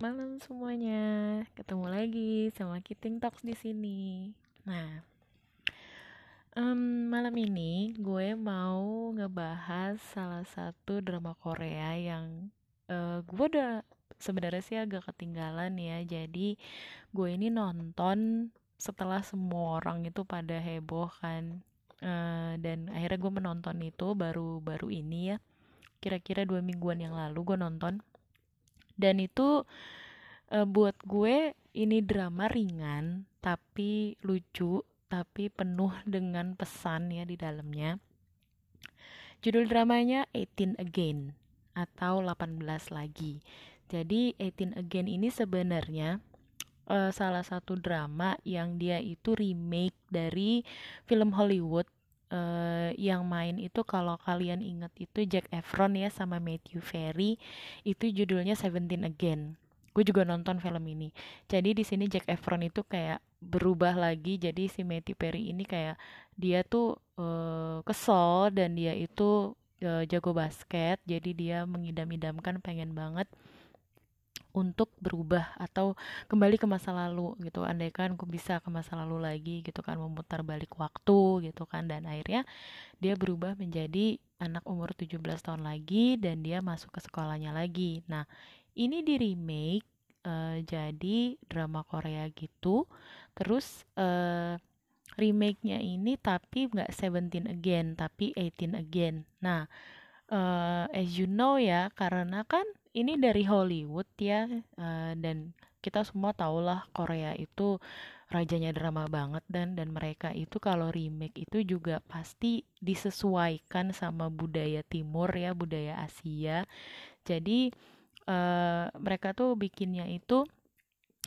malam semuanya. Ketemu lagi sama Kiting Talks di sini. Nah, em, malam ini gue mau ngebahas salah satu drama Korea yang eh, gue udah sebenarnya sih agak ketinggalan ya. Jadi gue ini nonton setelah semua orang itu pada heboh kan. Eh, dan akhirnya gue menonton itu baru-baru ini ya. Kira-kira dua mingguan yang lalu gue nonton. Dan itu Eh, buat gue ini drama ringan tapi lucu tapi penuh dengan pesan ya di dalamnya. Judul dramanya 18 Again atau 18 lagi. Jadi 18 Again ini sebenarnya uh, salah satu drama yang dia itu remake dari film Hollywood uh, yang main itu kalau kalian ingat itu Jack Efron ya sama Matthew Perry itu judulnya Seventeen Again. Gue juga nonton film ini. Jadi di sini Jack Efron itu kayak berubah lagi. Jadi si Matty Perry ini kayak dia tuh uh, kesel dan dia itu uh, jago basket. Jadi dia mengidam-idamkan pengen banget untuk berubah atau kembali ke masa lalu gitu. Andaikan gue bisa ke masa lalu lagi gitu kan memutar balik waktu gitu kan dan akhirnya dia berubah menjadi anak umur 17 tahun lagi dan dia masuk ke sekolahnya lagi. Nah ini di remake uh, jadi drama Korea gitu. Terus uh, remake-nya ini tapi nggak Seventeen Again tapi Eighteen Again. Nah uh, as you know ya karena kan ini dari Hollywood ya uh, dan kita semua tahulah Korea itu rajanya drama banget dan dan mereka itu kalau remake itu juga pasti disesuaikan sama budaya timur ya budaya Asia. Jadi uh, mereka tuh bikinnya itu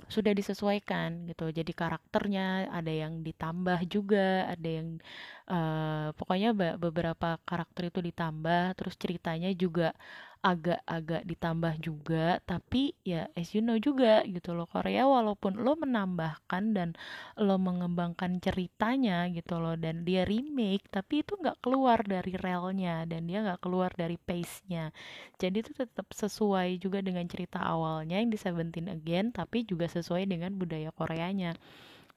sudah disesuaikan gitu. Jadi karakternya ada yang ditambah juga ada yang uh, pokoknya beberapa karakter itu ditambah terus ceritanya juga agak-agak ditambah juga tapi ya as you know juga gitu loh Korea walaupun lo menambahkan dan lo mengembangkan ceritanya gitu loh dan dia remake tapi itu nggak keluar dari relnya dan dia nggak keluar dari pace-nya. Jadi itu tetap sesuai juga dengan cerita awalnya yang di Seventeen Again tapi juga sesuai dengan budaya Koreanya.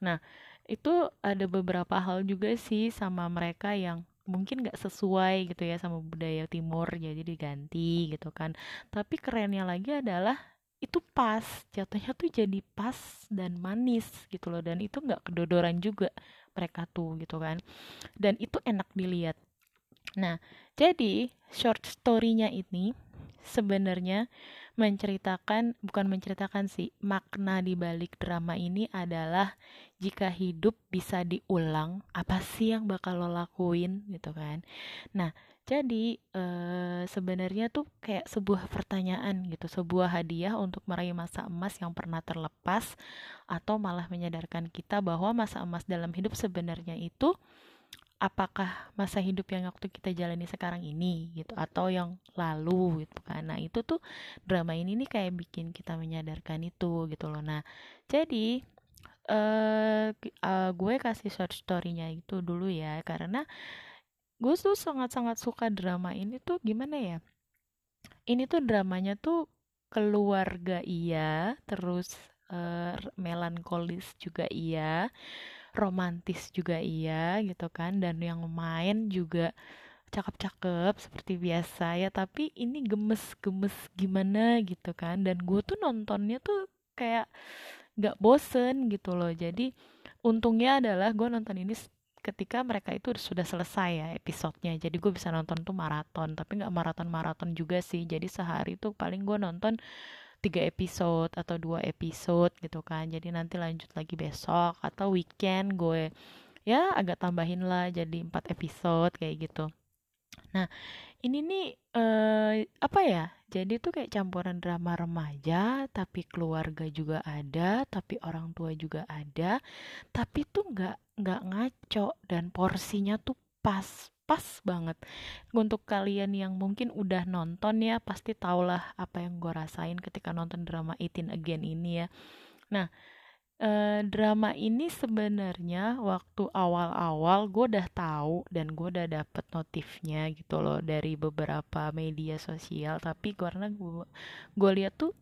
Nah itu ada beberapa hal juga sih sama mereka yang mungkin gak sesuai gitu ya sama budaya timur jadi diganti gitu kan. Tapi kerennya lagi adalah itu pas jatuhnya tuh jadi pas dan manis gitu loh dan itu nggak kedodoran juga mereka tuh gitu kan. Dan itu enak dilihat. Nah jadi short story-nya ini sebenarnya menceritakan bukan menceritakan sih makna di balik drama ini adalah jika hidup bisa diulang apa sih yang bakal lo lakuin gitu kan. Nah jadi e, sebenarnya tuh kayak sebuah pertanyaan gitu sebuah hadiah untuk meraih masa emas yang pernah terlepas atau malah menyadarkan kita bahwa masa emas dalam hidup sebenarnya itu apakah masa hidup yang waktu kita jalani sekarang ini gitu atau yang lalu gitu kan. Nah itu tuh drama ini nih kayak bikin kita menyadarkan itu gitu loh. Nah jadi uh, uh, gue kasih short storynya itu dulu ya karena gue tuh sangat-sangat suka drama ini tuh gimana ya ini tuh dramanya tuh keluarga iya terus uh, melankolis juga iya romantis juga iya gitu kan. Dan yang main juga cakep-cakep seperti biasa ya. Tapi ini gemes-gemes gimana gitu kan. Dan gue tuh nontonnya tuh kayak gak bosen gitu loh. Jadi untungnya adalah gue nonton ini ketika mereka itu sudah selesai ya episodenya. Jadi gue bisa nonton tuh maraton tapi nggak maraton maraton juga sih. Jadi sehari tuh paling gue nonton tiga episode atau dua episode gitu kan. Jadi nanti lanjut lagi besok atau weekend gue ya agak tambahin lah jadi empat episode kayak gitu. Nah ini nih eh, apa ya? Jadi tuh kayak campuran drama remaja tapi keluarga juga ada tapi orang tua juga ada tapi tuh nggak nggak ngaco dan porsinya tuh pas pas banget. Untuk kalian yang mungkin udah nonton ya pasti tahulah apa yang gue rasain ketika nonton drama 18 Again ini ya. Nah eh, drama ini sebenarnya waktu awal-awal gue udah tahu dan gue udah dapet notifnya gitu loh dari beberapa media sosial. Tapi karena gue gue lihat tuh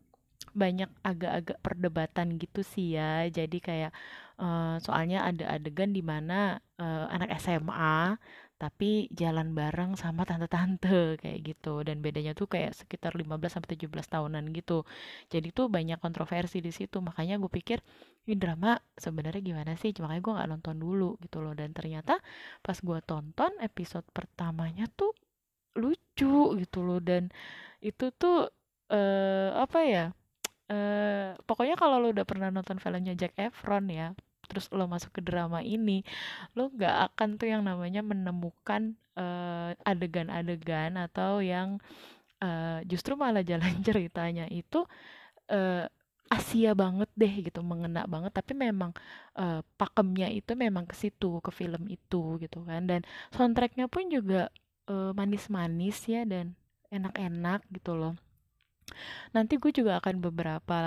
banyak agak-agak perdebatan gitu sih ya. Jadi kayak uh, soalnya ada adegan di mana uh, anak SMA tapi jalan bareng sama tante-tante kayak gitu dan bedanya tuh kayak sekitar 15 sampai 17 tahunan gitu. Jadi tuh banyak kontroversi di situ. Makanya gue pikir ini drama sebenarnya gimana sih? Makanya gue nggak nonton dulu gitu loh. Dan ternyata pas gue tonton episode pertamanya tuh lucu gitu loh dan itu tuh uh, apa ya? Uh, pokoknya kalau lo udah pernah nonton filmnya Jack Efron ya, terus lo masuk ke drama ini lo nggak akan tuh yang namanya menemukan uh, adegan-adegan atau yang uh, justru malah jalan ceritanya itu uh, Asia banget deh gitu mengena banget. Tapi memang uh, pakemnya itu memang ke situ ke film itu gitu kan. Dan soundtracknya pun juga manis-manis uh, ya dan enak-enak gitu loh Nanti gue juga akan beberapa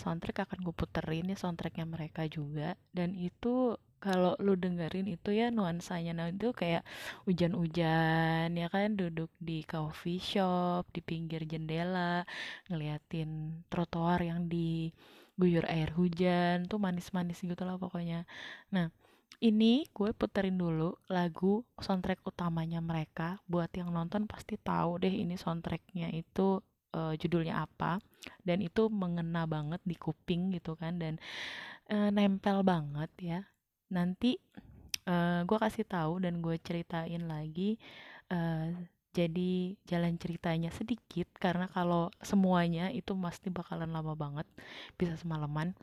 soundtrack akan gue puterin ya soundtracknya mereka juga. Dan itu kalau lu dengerin itu ya nuansanya nah itu kayak hujan-hujan ya kan? Duduk di coffee shop di pinggir jendela ngeliatin trotoar yang diguyur air hujan tuh manis-manis gitu lah pokoknya. Nah ini gue puterin dulu lagu soundtrack utamanya mereka. Buat yang nonton pasti tahu deh ini soundtracknya itu uh, judulnya apa dan itu mengena banget di kuping gitu kan dan uh, nempel banget ya. Nanti uh, gue kasih tahu dan gue ceritain lagi uh, jadi jalan ceritanya sedikit karena kalau semuanya itu pasti bakalan lama banget bisa semalaman.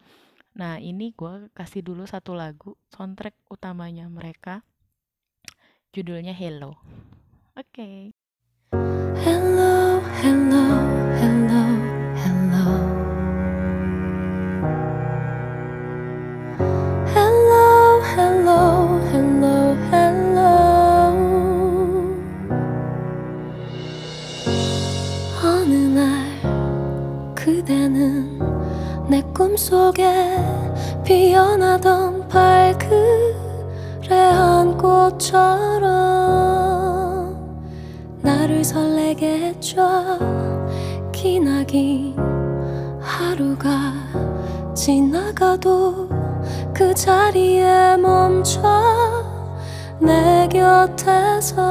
Nah ini gue kasih dulu satu lagu soundtrack utamanya mereka judulnya Hello. Oke. Okay. Hello hello 꿈속에 피어나던 발그레한 꽃처럼 나를 설레게 해줘. 기나긴 하루가 지나가도 그 자리에 멈춰 내 곁에서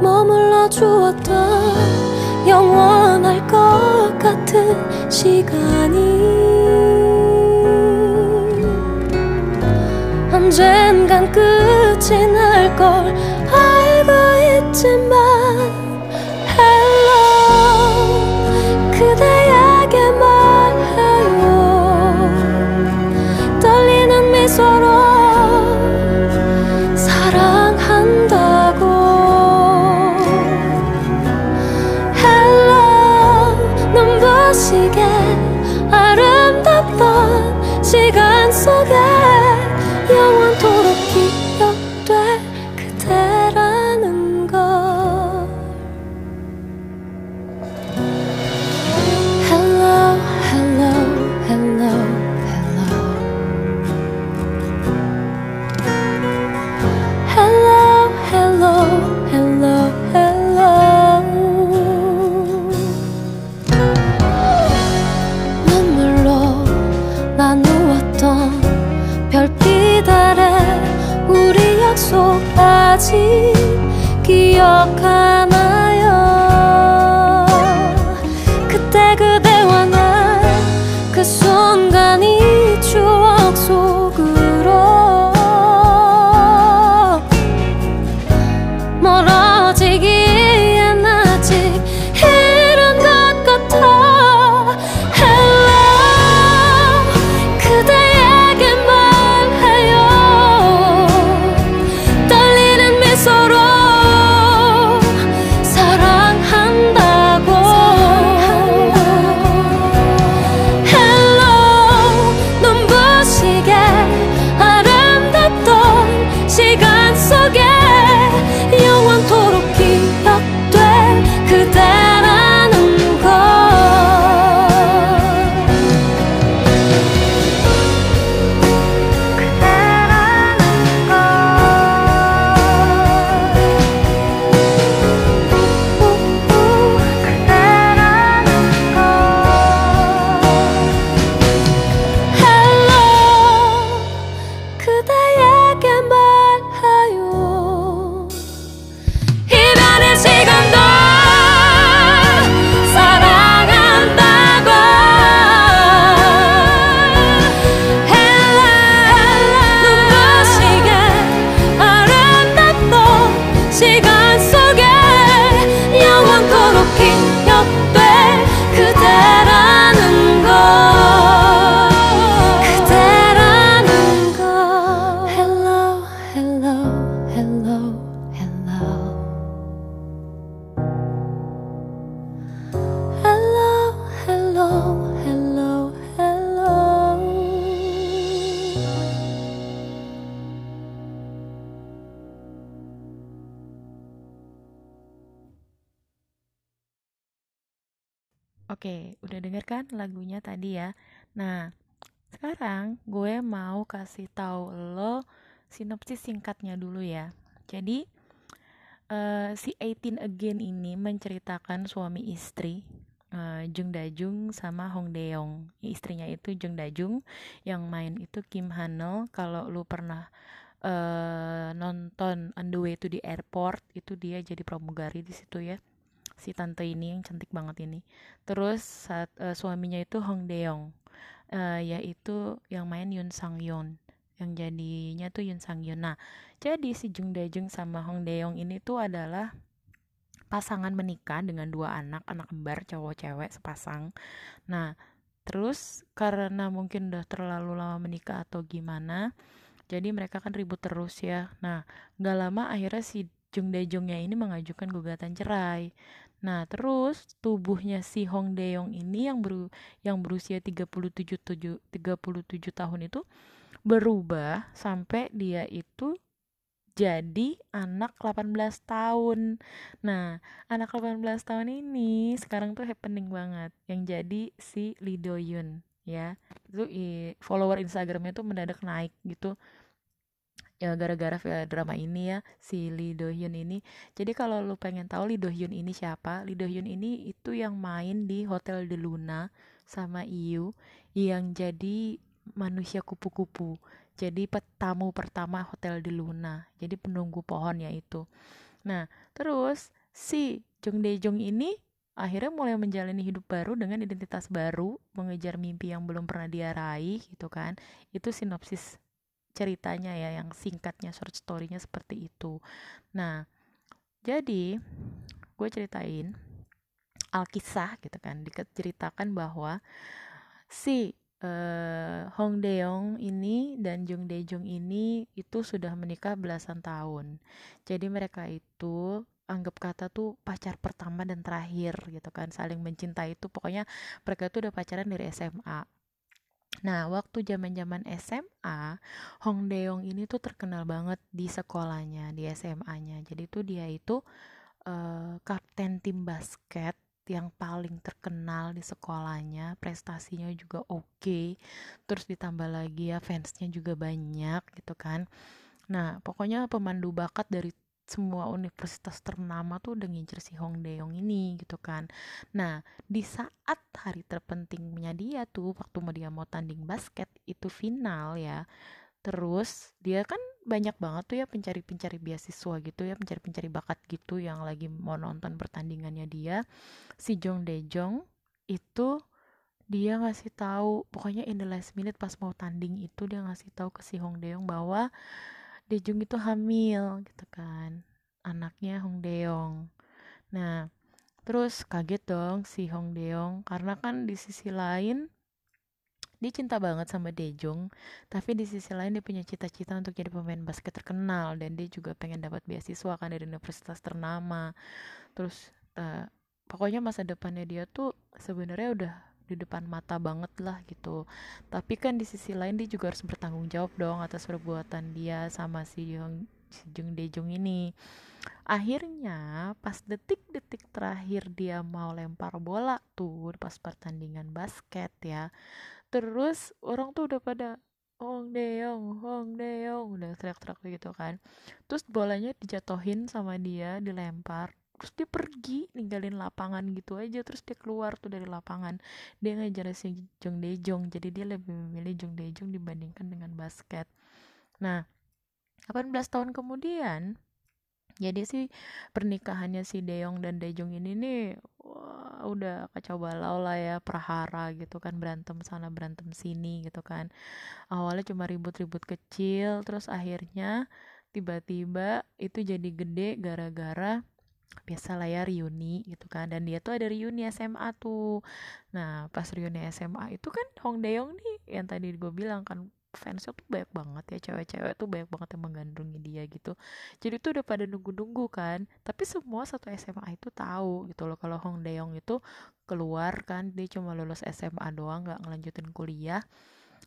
머물러 주었던 영원할 것 같은 시간이 언젠간 끝이 날 걸 알고 있지만 시간 So. Tadi ya? Nah, sekarang gue mau kasih tahu lo sinopsis singkatnya dulu ya. Jadi, eh, si 18 Again ini menceritakan suami istri eh, Jung Da-jung sama Hong De-yong. Istrinya itu Jung Da-jung, yang main itu Kim Han-no. Kalau lu pernah eh, nonton On the Way to the Airport, itu dia jadi pramugari di situ ya si tante ini yang cantik banget ini. Terus saat eh, suaminya itu Hong Deong, eh, yaitu yang main Yoon Sang Yeon, yang jadinya tuh Yoon Sang Yeon. Nah, jadi si Jung Da Jung sama Hong Deong ini tuh adalah pasangan menikah dengan dua anak, anak kembar cowok cewek sepasang. Nah, terus karena mungkin udah terlalu lama menikah atau gimana, jadi mereka kan ribut terus ya. Nah, nggak lama akhirnya si Jung Da Jungnya ini mengajukan gugatan cerai. Nah, terus tubuhnya si Hong Deong ini yang beru yang berusia 37 tujuh- 37 tahun itu berubah sampai dia itu jadi anak 18 tahun. Nah, anak 18 tahun ini sekarang tuh happening banget. Yang jadi si Lee Do Yoon ya. Itu follower Instagramnya tuh mendadak naik gitu ya gara-gara drama ini ya si Lee Do Hyun ini. Jadi kalau lu pengen tahu Lee Do Hyun ini siapa Lee Do Hyun ini itu yang main di Hotel de Luna sama IU yang jadi manusia kupu-kupu. Jadi tamu pertama Hotel de Luna jadi penunggu pohon ya itu. Nah terus si Jung Dae Jung ini akhirnya mulai menjalani hidup baru dengan identitas baru mengejar mimpi yang belum pernah dia raih gitu kan. Itu sinopsis ceritanya ya yang singkatnya short story-nya seperti itu. Nah, jadi gue ceritain alkisah gitu kan, diceritakan bahwa si eh, Hong Deong ini dan Jung Dae Jung ini itu sudah menikah belasan tahun. Jadi mereka itu anggap kata tuh pacar pertama dan terakhir gitu kan, saling mencintai itu pokoknya mereka tuh udah pacaran dari SMA. Nah, waktu zaman-zaman SMA, Hong Deong ini tuh terkenal banget di sekolahnya, di SMA-nya. Jadi tuh dia itu eh, kapten tim basket yang paling terkenal di sekolahnya, prestasinya juga oke. Terus ditambah lagi ya fansnya juga banyak gitu kan. Nah, pokoknya pemandu bakat dari semua universitas ternama tuh udah ngincer si Hong Deong ini gitu kan. Nah, di saat hari terpentingnya dia tuh waktu mau dia mau tanding basket itu final ya. Terus dia kan banyak banget tuh ya pencari-pencari beasiswa gitu ya, pencari-pencari bakat gitu yang lagi mau nonton pertandingannya dia. Si Jong Dae Jong itu dia ngasih tahu pokoknya in the last minute pas mau tanding itu dia ngasih tahu ke si Hong Deong bahwa Dejung itu hamil gitu kan. Anaknya Hong Deong. Nah terus kaget dong si Hong Deong karena kan di sisi lain dia cinta banget sama Dejong tapi di sisi lain dia punya cita-cita untuk jadi pemain basket terkenal dan dia juga pengen dapat beasiswa kan dari universitas ternama. Terus eh, pokoknya masa depannya dia tuh sebenarnya udah di depan mata banget lah gitu. Tapi kan di sisi lain dia juga harus bertanggung jawab dong atas perbuatan dia sama si Jung si Jung Dejong ini. Akhirnya pas detik-detik terakhir dia mau lempar bola tuh pas pertandingan basket ya terus orang tuh udah pada Hong Deong, Hong Deong udah teriak-teriak gitu kan. Terus bolanya dijatohin sama dia dilempar terus dia pergi ninggalin lapangan gitu aja terus dia keluar tuh dari lapangan. Dia ngejar si Jung Dae-jung jadi dia lebih memilih Jung Dae-jung dibandingkan dengan basket. Nah 18 tahun kemudian jadi sih pernikahannya si Deong dan Daejung ini nih wah, udah kacau balau lah ya prahara gitu kan berantem sana berantem sini gitu kan. Awalnya cuma ribut-ribut kecil terus akhirnya tiba-tiba itu jadi gede gara-gara biasa lah ya reuni gitu kan. Dan dia tuh ada reuni SMA tuh. Nah pas reuni SMA itu kan Hong Daeyoung nih yang tadi gue bilang kan fansnya tuh banyak banget ya cewek-cewek tuh banyak banget yang menggandrungi dia gitu. Jadi tuh udah pada nunggu-nunggu kan. Tapi semua satu SMA itu tahu gitu loh kalau Hong Daeyoung itu keluar kan. Dia cuma lulus SMA doang nggak ngelanjutin kuliah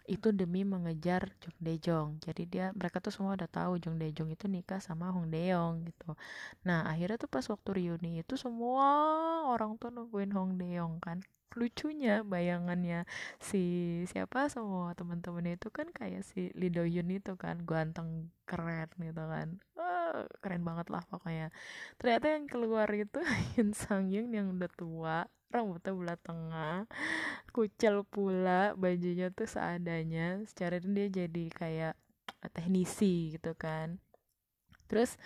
itu demi mengejar Jung Dae-jong. Jadi dia mereka tuh semua udah tahu Jung Dae-jong itu nikah sama Hong Dae-yong gitu. Nah, akhirnya tuh pas waktu reuni itu semua orang tuh nungguin Hong Dae-yong kan. Lucunya bayangannya si siapa semua teman-temannya itu kan kayak si Lee Do Yoon itu kan ganteng keren gitu kan. Wah, keren banget lah pokoknya. Ternyata yang keluar itu Yun Sang yang udah tua, rambutnya bulat tengah, kucel pula bajunya tuh seadanya secara itu dia jadi kayak teknisi gitu kan. Terus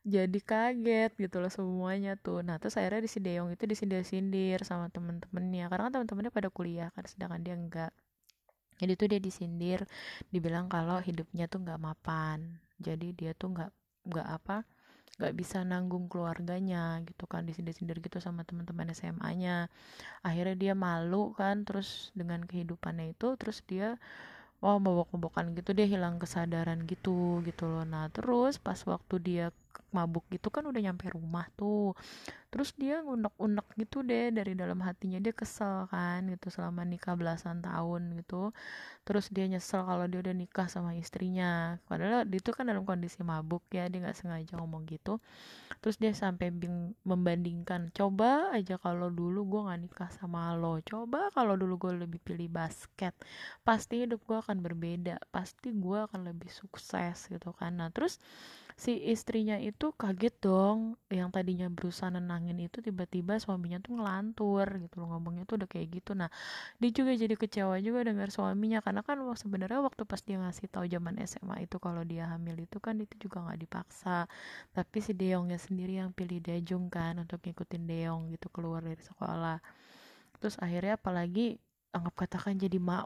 jadi kaget gitu loh semuanya tuh. Nah terus akhirnya di si Deong itu disindir-sindir sama temen-temennya. Karena kan temen-temennya pada kuliah kan sedangkan dia enggak. Jadi tuh dia disindir dibilang kalau hidupnya tuh nggak mapan. Jadi dia tuh nggak nggak apa nggak bisa nanggung keluarganya gitu kan disindir-sindir gitu sama teman-teman SMA-nya akhirnya dia malu kan terus dengan kehidupannya itu terus dia wah mabok-mabokan gitu dia hilang kesadaran gitu gitu loh. Nah terus pas waktu dia mabuk gitu kan udah nyampe rumah tuh. Terus dia ngunek-unek gitu deh dari dalam hatinya. Dia kesel kan gitu selama nikah belasan tahun gitu. Terus dia nyesel kalau dia udah nikah sama istrinya. Padahal itu kan dalam kondisi mabuk ya dia nggak sengaja ngomong gitu. Terus dia sampai bing membandingkan coba aja kalau dulu gue nggak nikah sama lo. Coba kalau dulu gue lebih pilih basket. Pasti hidup gue akan berbeda. Pasti gue akan lebih sukses gitu kan. Nah terus si istrinya itu kaget dong yang tadinya berusaha nenangin itu tiba-tiba suaminya tuh ngelantur gitu loh ngomongnya tuh udah kayak gitu. Nah dia juga jadi kecewa juga dengar suaminya karena kan sebenarnya waktu pas dia ngasih tahu zaman SMA itu kalau dia hamil itu kan itu juga nggak dipaksa. Tapi si Deongnya sendiri yang pilih Dejung kan untuk ngikutin Deong gitu keluar dari sekolah. Terus akhirnya apalagi anggap katakan jadi ma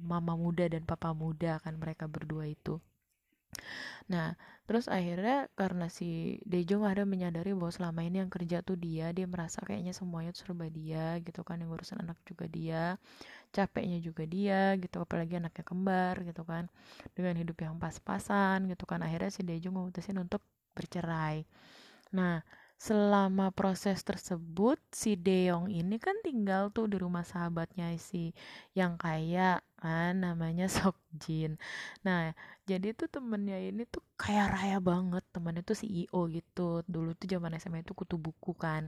mama muda dan papa muda kan mereka berdua itu Nah, terus akhirnya karena si Dejong ada menyadari bahwa selama ini yang kerja tuh dia, dia merasa kayaknya semuanya serba dia gitu kan, yang ngurusin anak juga dia, capeknya juga dia gitu, apalagi anaknya kembar gitu kan, dengan hidup yang pas-pasan gitu kan, akhirnya si Dejong memutusin untuk bercerai. Nah, selama proses tersebut si Deong ini kan tinggal tuh di rumah sahabatnya si yang kaya kan namanya Sok Jin. Nah, jadi tuh temennya ini tuh kaya raya banget, temennya tuh CEO gitu. Dulu tuh zaman SMA itu kutu buku kan.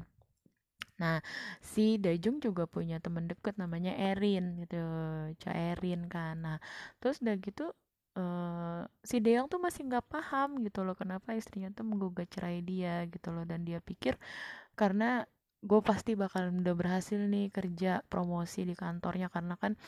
Nah, si Dajung juga punya temen deket namanya Erin gitu, Ca Erin kan. Nah, terus udah gitu uh, si Deong tuh masih nggak paham gitu loh kenapa istrinya tuh menggugat cerai dia gitu loh. Dan dia pikir karena gue pasti bakal udah berhasil nih kerja promosi di kantornya. Karena kan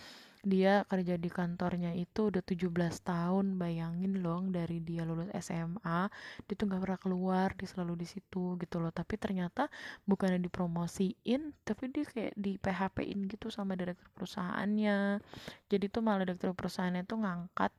dia kerja di kantornya itu udah 17 tahun bayangin loh dari dia lulus SMA dia tuh nggak pernah keluar dia selalu di situ gitu loh. Tapi ternyata bukannya dipromosiin tapi dia kayak di PHP-in gitu sama direktur perusahaannya. Jadi tuh malah direktur perusahaannya tuh ngangkat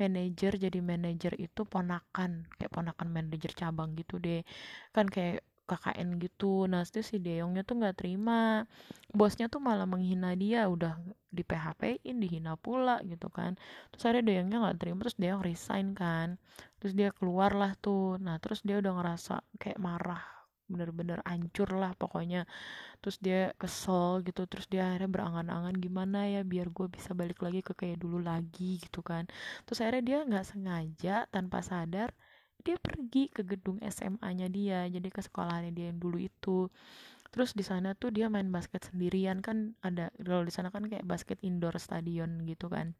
manajer jadi manajer itu ponakan kayak ponakan manajer cabang gitu deh. Kan kayak KKN gitu nah itu si Deongnya tuh nggak terima. Bosnya tuh malah menghina dia udah di PHP in dihina pula gitu kan. Terus ada Deongnya nggak terima terus Deong resign kan. Terus dia keluar lah tuh. Nah terus dia udah ngerasa kayak marah bener-bener hancur lah pokoknya. Terus dia kesel gitu terus dia akhirnya berangan-angan gimana ya biar gue bisa balik lagi ke kayak dulu lagi? gitu kan. Terus akhirnya dia nggak sengaja tanpa sadar dia pergi ke gedung SMA-nya dia jadi ke sekolahannya dia yang dulu itu. Terus di sana tuh dia main basket sendirian kan ada kalau di sana kan kayak basket indoor stadion gitu kan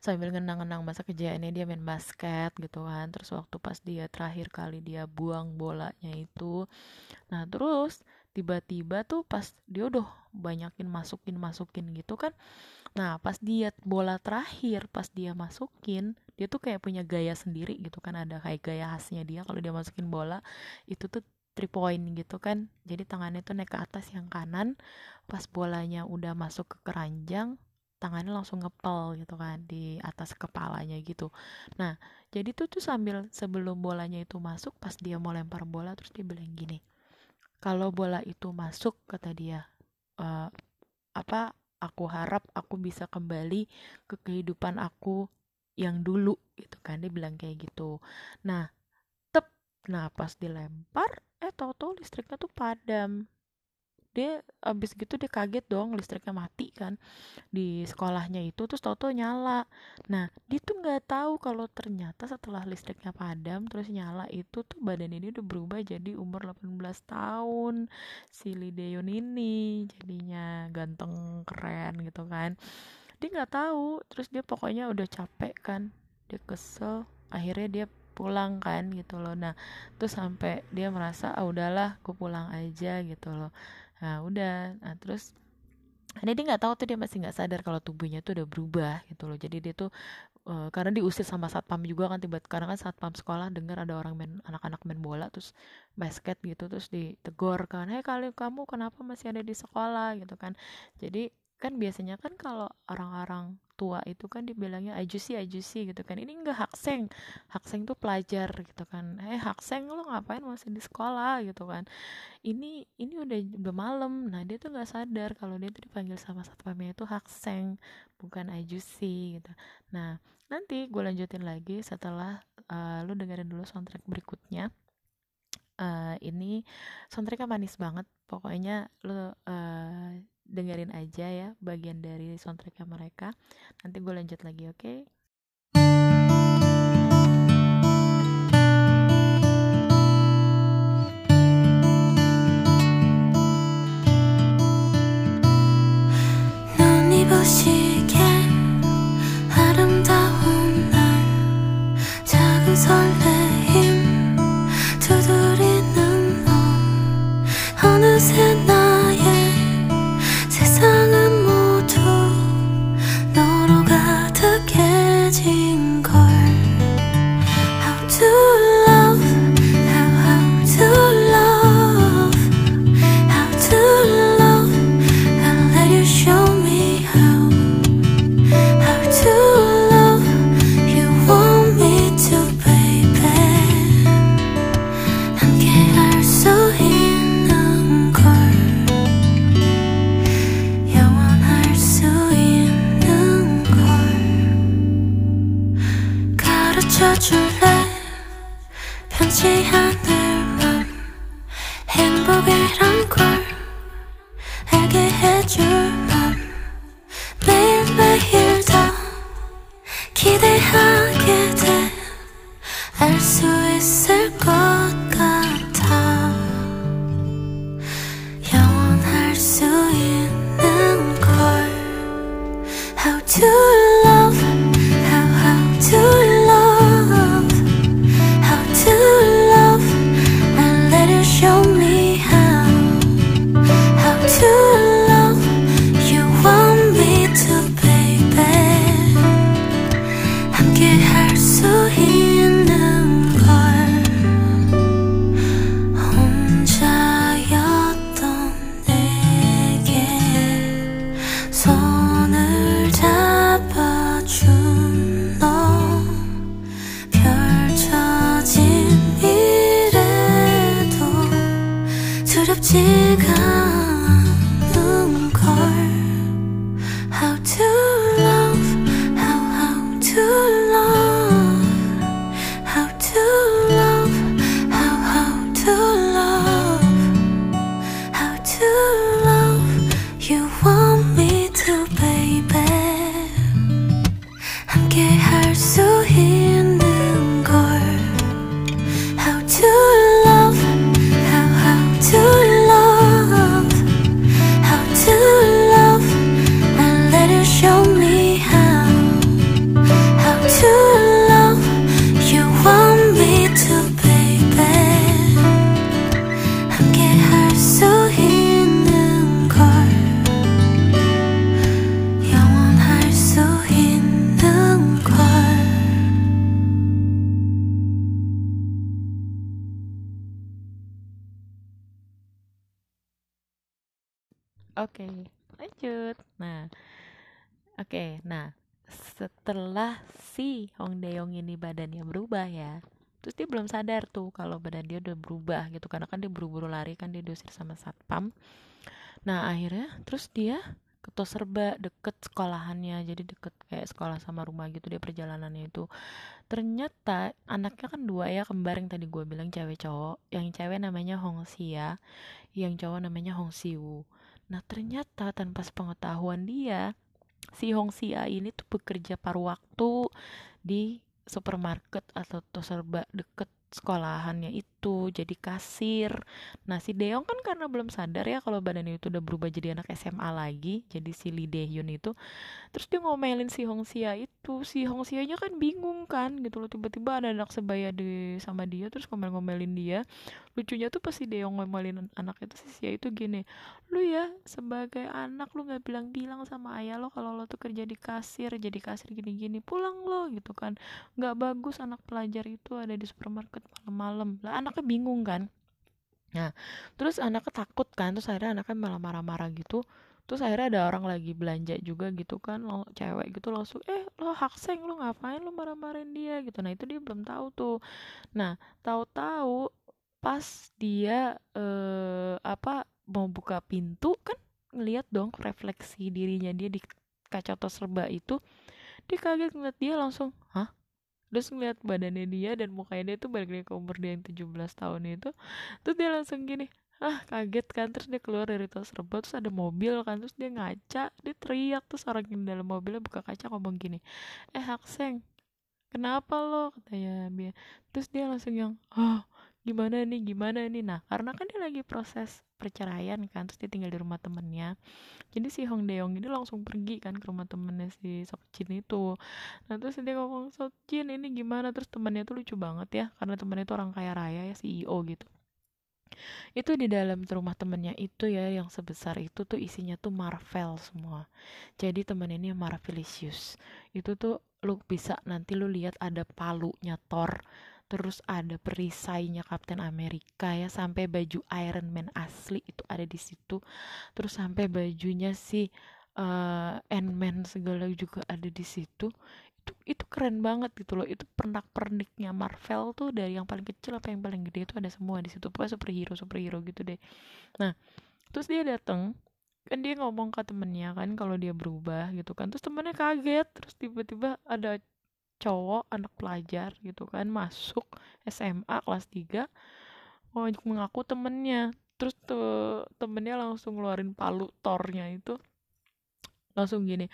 sambil ngenang-ngenang masa kejayaannya dia main basket gitu kan. Terus waktu pas dia terakhir kali dia buang bolanya itu. Nah terus tiba-tiba tuh pas dia udah banyakin masukin masukin gitu kan. Nah pas dia bola terakhir pas dia masukin dia tuh kayak punya gaya sendiri gitu kan. Ada kayak gaya khasnya dia kalau dia masukin bola itu tuh three point gitu kan. Jadi tangannya tuh naik ke atas yang kanan. Pas bolanya udah masuk ke keranjang tangannya langsung ngepel gitu kan di atas kepalanya gitu. Nah jadi tuh tuh sambil sebelum bolanya itu masuk pas dia mau lempar bola terus dia bilang gini kalau bola itu masuk kata dia "eh, apa aku harap aku bisa kembali ke kehidupan aku yang dulu gitu kan dia bilang kayak gitu. Nah tep nah pas dilempar eh tau-tau listriknya tuh padam dia abis gitu dia kaget dong listriknya mati kan di sekolahnya itu terus tau-tau nyala. Nah dia tuh nggak tahu kalau ternyata setelah listriknya padam terus nyala itu tuh badan ini udah berubah jadi umur 18 tahun si Lee Daeyeon ini jadinya ganteng keren gitu kan. Dia nggak tahu terus dia pokoknya udah capek kan dia kesel akhirnya dia pulang kan gitu loh. Nah terus sampai dia merasa ah udahlah gue pulang aja gitu loh nah udah. Nah terus ini dia nggak tahu tuh dia masih nggak sadar kalau tubuhnya tuh udah berubah gitu loh. Jadi dia tuh eh, karena diusir sama satpam juga kan tiba karena kan satpam sekolah dengar ada orang main anak-anak main bola terus basket gitu terus ditegur kan hei kali kamu kenapa masih ada di sekolah? gitu kan. Jadi kan biasanya kan kalau orang-orang tua itu kan dibilangnya ajusi ajusi gitu kan. Ini enggak hakseng hakseng tuh pelajar gitu kan. Eh hakseng lo ngapain masih di sekolah? Gitu kan. Ini ini udah udah malam. Nah dia tuh nggak sadar kalau dia tuh dipanggil sama satpamnya itu hakseng bukan ajusi gitu. Nah nanti gue lanjutin lagi setelah uh, lu dengerin dulu soundtrack berikutnya. Uh, ini soundtracknya manis banget. Pokoknya lu uh, dengerin aja ya bagian dari soundtracknya mereka nanti gue lanjut lagi oke okay? か。Oke. Nah, setelah si Hong Dae-yong ini badannya berubah ya, terus dia belum sadar tuh kalau badan dia udah berubah gitu karena kan dia buru-buru lari kan dia diusir sama satpam. Nah akhirnya terus dia ke Toserba deket sekolahannya jadi deket kayak sekolah sama rumah gitu dia perjalanannya itu ternyata anaknya kan dua ya kembar yang tadi gue bilang cewek cowok yang cewek namanya Hong Xia yang cowok namanya Hong Siwoo nah ternyata tanpa sepengetahuan dia si Hong Xia ini tuh bekerja paruh waktu di supermarket atau toserba deket sekolahannya itu jadi kasir. Nah si Deong kan karena belum sadar ya kalau badannya itu udah berubah jadi anak SMA lagi, jadi si Lee Daehyun itu. Terus dia ngomelin si Hong Xia itu si Hong Xia nya kan bingung kan gitu loh tiba-tiba ada anak sebaya di sama dia terus ngomel-ngomelin dia. Lucunya tuh pas si Deong ngomelin anak itu si Xia itu gini lu ya sebagai anak lu nggak bilang-bilang sama ayah lo kalau lo tuh kerja di kasir jadi kasir gini-gini pulang lo gitu kan. Nggak bagus anak pelajar itu ada di supermarket malam-malam. Lah anaknya bingung kan. Nah terus anaknya takut kan terus akhirnya anaknya malah marah-marah gitu. Terus akhirnya ada orang lagi belanja juga gitu kan lo cewek gitu langsung eh lo hakseng lo ngapain lo marah-marahin dia? Gitu. Nah itu dia belum tahu tuh. Nah tahu-tahu pas dia eh apa mau buka pintu kan ngeliat dong refleksi dirinya dia di kaca tos serba itu dia kaget ngeliat dia langsung hah terus ngeliat badannya dia dan mukanya dia tuh balik ke umur dia yang 17 tahun itu terus dia langsung gini ah kaget kan? Terus dia keluar dari tos serba terus ada mobil kan terus dia ngaca dia teriak terus orang yang dalam mobilnya buka kaca ngomong gini eh Hakseng kenapa lo? Katanya dia. Terus dia langsung yang ah gimana nih gimana nih. Nah karena kan dia lagi proses perceraian kan terus dia tinggal di rumah temennya. Jadi si Hong Dae-yong ini langsung pergi kan ke rumah temennya si Sok Jin itu. Nah terus dia ngomong Sok Jin ini gimana? Terus temennya tuh lucu banget ya karena temennya itu orang kaya raya ya CEO gitu. Itu di dalam rumah temennya itu ya yang sebesar itu tuh isinya tuh Marvel semua. Jadi temen ini Marvelicious. Itu tuh lu bisa nanti lu lihat ada palunya Thor terus ada perisainya Captain America ya sampai baju Iron Man asli itu ada di situ. Terus sampai bajunya si uh, Ant-Man segala juga ada di situ. Itu itu keren banget gitu loh. Itu pernak perniknya Marvel tuh dari yang paling kecil apa yang paling gede itu ada semua di situ. Pokoknya superhero superhero gitu deh. Nah terus dia datang kan dia ngomong ke temennya kan kalau dia berubah gitu kan. Terus temennya kaget terus tiba-tiba ada cowok anak pelajar gitu kan masuk SMA kelas 3 mau mengaku temennya. Terus tuh temennya langsung ngeluarin palu tornya itu. Langsung gini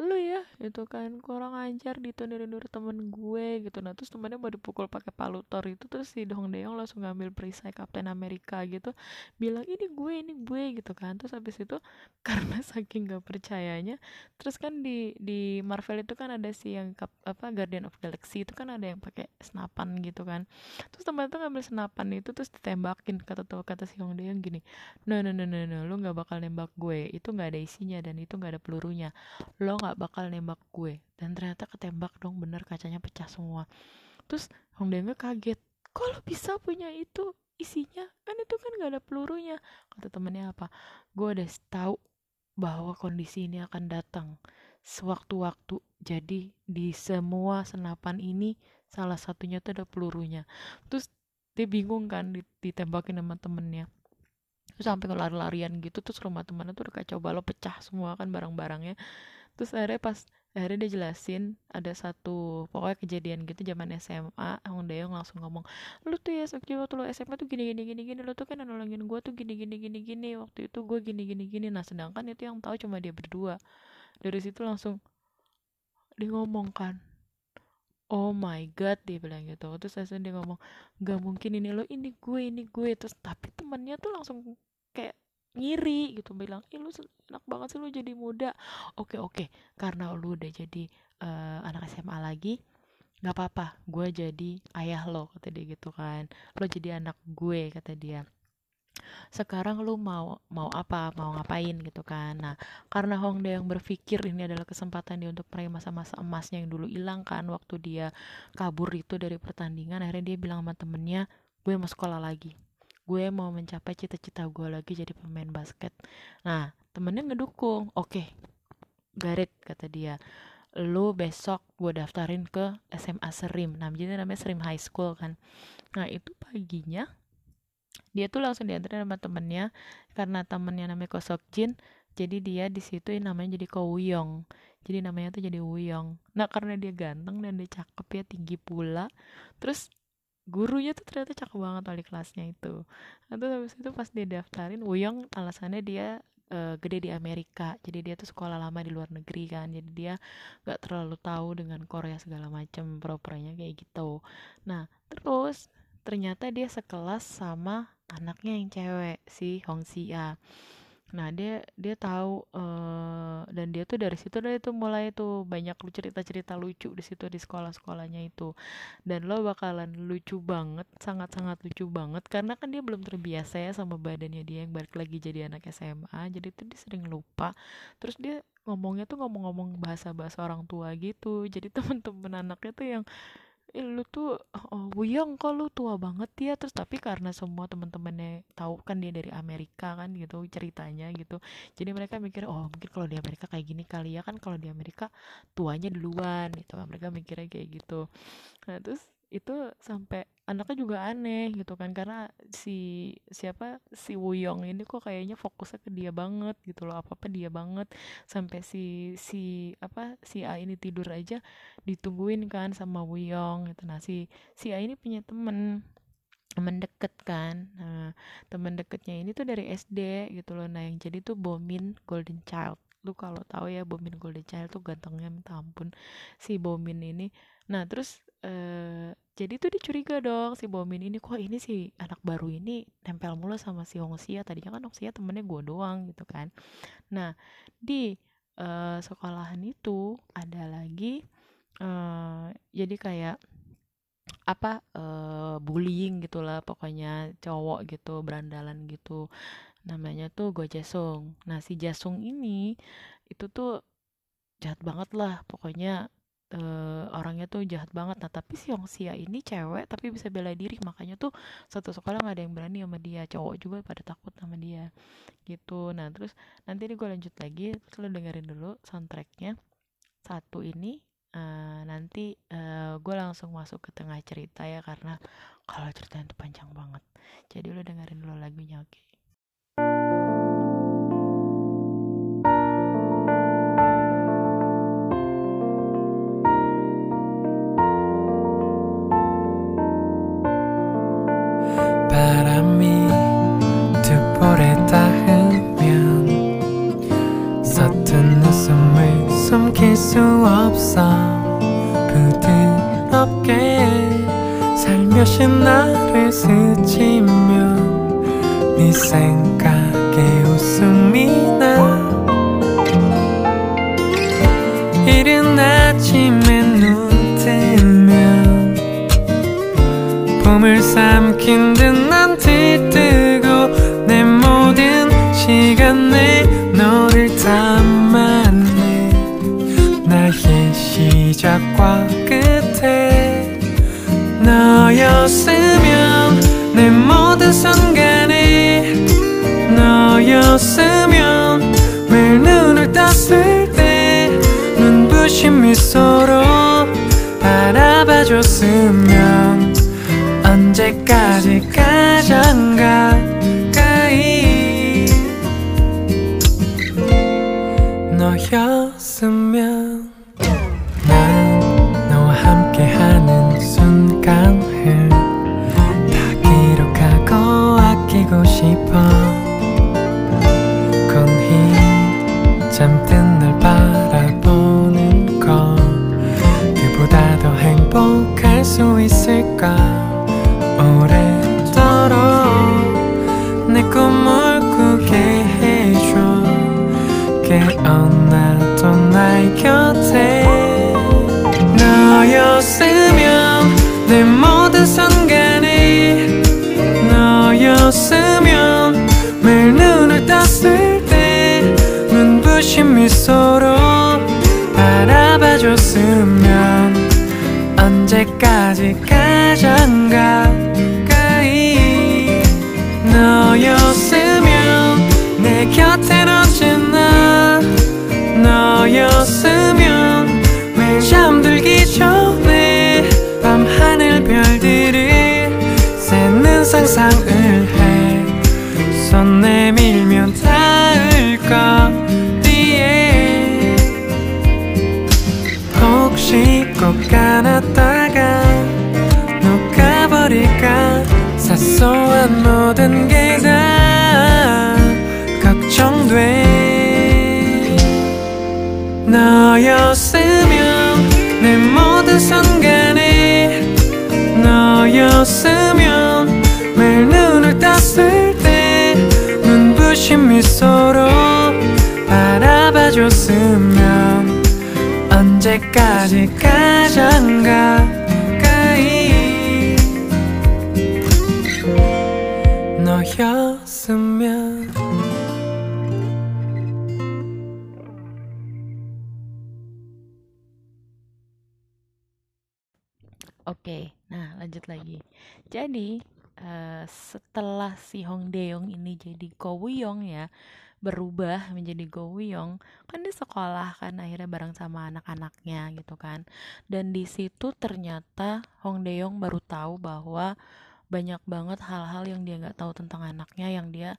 lu ya itu kan. Kurang ajar ditundur-undur temen gue gitu. Nah terus temennya mau dipukul pakai palu tor itu terus si Dong Deong langsung ngambil perisai Kapten Amerika gitu. Bilang ini gue ini gue gitu kan. Terus habis itu karena saking gak percayanya terus kan di di Marvel itu kan ada si yang kap, apa Guardian of Galaxy itu kan ada yang pakai senapan gitu kan. Terus temen tuh ngambil senapan itu terus ditembakin kata tuh kata si Hong Deong gini no no no no no lu nggak bakal nembak gue. Itu nggak ada isinya dan itu nggak ada pelurunya. Lo nggak bakal nembak gue. Dan ternyata ketembak dong bener kacanya pecah semua. Terus Hong Dae kaget. Kok lo bisa punya itu isinya? Kan itu kan gak ada pelurunya. Kata temennya apa? Gue udah tahu bahwa kondisi ini akan datang sewaktu-waktu. Jadi di semua senapan ini salah satunya tuh ada pelurunya. Terus dia bingung kan ditembakin sama temennya. Terus sampai lari-larian gitu terus rumah temennya tuh udah kacau balau pecah semua kan barang-barangnya terus akhirnya pas akhirnya dia jelasin ada satu pokoknya kejadian gitu zaman SMA Hong Daeyoung langsung ngomong lu tuh ya Sokji waktu lu SMA tuh gini gini gini gini lu tuh kan nolongin gue tuh gini gini gini gini waktu itu gue gini gini gini. Nah sedangkan itu yang tahu cuma dia berdua. Dari situ langsung dia ngomong kan oh my god dia bilang gitu. Terus langsung dia ngomong gak mungkin ini lo ini gue ini gue terus tapi temennya tuh langsung kayak ngiri gitu bilang ih lu enak banget sih lu jadi muda. Oke oke karena lu udah jadi uh, anak SMA lagi nggak apa-apa gue jadi ayah lo kata dia gitu kan. Lo jadi anak gue kata dia. Sekarang lu mau mau apa mau ngapain? gitu kan. Nah karena Hongdae yang berpikir ini adalah kesempatan dia untuk meraih masa-masa emasnya yang dulu hilang kan waktu dia kabur itu dari pertandingan akhirnya dia bilang sama temennya gue mau sekolah lagi gue mau mencapai cita-cita gue lagi jadi pemain basket. Nah temennya ngedukung. Oke okay, Garit kata dia. Lu besok gue daftarin ke SMA Serim. Nah jadi namanya Serim High School kan. Nah itu paginya dia tuh langsung diantarin sama temennya. Karena temennya namanya Kosok Jin jadi dia di situ namanya jadi Ko Wuyong. Jadi namanya tuh jadi Wuyong. Nah karena dia ganteng dan dia cakep ya tinggi pula terus gurunya tuh ternyata cakep banget wali kelasnya itu. Nah terus habis itu pas dia daftarin Wuyong alasannya dia eh, gede di Amerika. Jadi dia tuh sekolah lama di luar negeri kan. Jadi dia nggak terlalu tahu dengan Korea segala macam propernya kayak gitu. Nah terus ternyata dia sekelas sama anaknya yang cewek si Hong Xia nah dia dia tahu eh, dan dia tuh dari situ dari itu mulai tuh banyak lu cerita-cerita lucu di situ di sekolah-sekolahnya itu. Dan lo bakalan lucu banget sangat-sangat lucu banget karena kan dia belum terbiasa ya sama badannya dia yang balik lagi jadi anak SMA jadi tuh dia sering lupa. Terus dia ngomongnya tuh ngomong-ngomong bahasa-bahasa orang tua gitu. Jadi temen-temen anaknya tuh yang "Ih, lu tuh oh, Wuyong kok lu tua banget ya? Terus tapi karena semua teman-temannya tahu kan dia dari Amerika kan gitu ceritanya gitu. Jadi mereka mikir oh mungkin kalau di Amerika kayak gini kali ya kan kalau di Amerika tuanya duluan gitu kan. Mereka mikirnya kayak gitu. Nah terus itu sampai anaknya juga aneh gitu kan karena si siapa si Wuyong ini kok kayaknya fokusnya ke dia banget gitu loh apa apa dia banget. Sampai si si apa si A ini tidur aja ditungguin kan sama Wuyong gitu. Nah si si A ini punya temen temen deket kan. Nah, temen deketnya ini tuh dari SD gitu loh. Nah yang jadi tuh Bomin Golden Child. Lu kalau tahu ya Bomin Golden Child tuh gantengnya minta ampun si Bomin ini. Nah terus eh jadi tuh dicuriga dong si Bomin ini kok ini si anak baru ini nempel mulu sama si Hongxia? Tadinya kan Hongxia temennya gue doang gitu kan. Nah di eh, sekolahan itu ada lagi eh jadi kayak apa eh, bullying gitulah pokoknya cowok gitu berandalan gitu namanya tuh Go Jasung. Nah si Jasung ini itu tuh jahat banget lah pokoknya eh, orangnya tuh jahat banget. Nah tapi si Hongxia ini cewek tapi bisa bela diri. Makanya tuh satu sekolah nggak ada yang berani sama dia. Cowok juga pada takut sama dia gitu. Nah terus nanti gue lanjut lagi. Terus lo dengerin dulu soundtracknya. Satu ini eh, nanti eh, gue langsung masuk ke tengah cerita ya karena kalau ceritanya itu panjang banget. Jadi lo dengerin dulu lagunya oke 바람이 두 볼에 닿으면 서툰 웃음을 숨길 수 없어. 부드럽게 살며시 나를 스치면 네 생각에 웃음이 나. 이른 아침에 눈 뜨면 봄을 삼킨 듯 서로 바라봐줬으면 끝까지 가장 가까이. 너였으면 내 곁엔 언제나 너였으면 왜 잠들기 전에 밤 하늘 별들을 새는 상상을 미소로 바라봐줬으면 언제까지 가장 가까이. 너였으면. Oke, nah lanjut lagi. Jadi eh, setelah si Hong Daeyoung ini jadi Go Woo-young ya, berubah menjadi Go Woo-young, kan dia sekolah kan akhirnya bareng sama anak-anaknya gitu kan. Dan di situ ternyata Hong Daeyoung baru tahu bahwa banyak banget hal-hal yang dia nggak tahu tentang anaknya, yang dia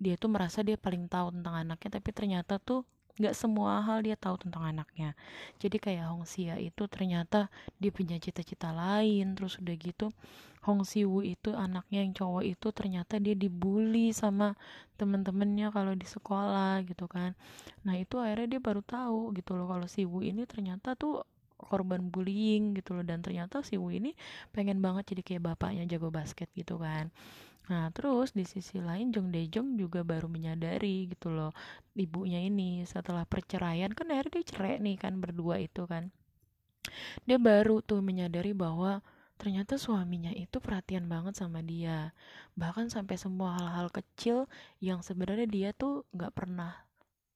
dia tuh merasa dia paling tahu tentang anaknya, tapi ternyata tuh nggak semua hal dia tahu tentang anaknya. Jadi kayak Hong Sia itu ternyata dia punya cita-cita lain terus udah gitu Hong Siwoo itu anaknya yang cowok itu ternyata dia dibully sama temen-temennya kalau di sekolah gitu kan. Nah itu akhirnya dia baru tahu gitu loh kalau Siwoo ini ternyata tuh korban bullying gitu loh. Dan ternyata Siwoo ini pengen banget jadi kayak bapaknya jago basket gitu kan. Nah, terus di sisi lain Jong Dae-jung juga baru menyadari gitu loh ibunya ini setelah perceraian. Kan akhirnya dia cerai nih kan berdua itu kan. Dia baru tuh menyadari bahwa ternyata suaminya itu perhatian banget sama dia. Bahkan sampai semua hal-hal kecil yang sebenarnya dia tuh nggak pernah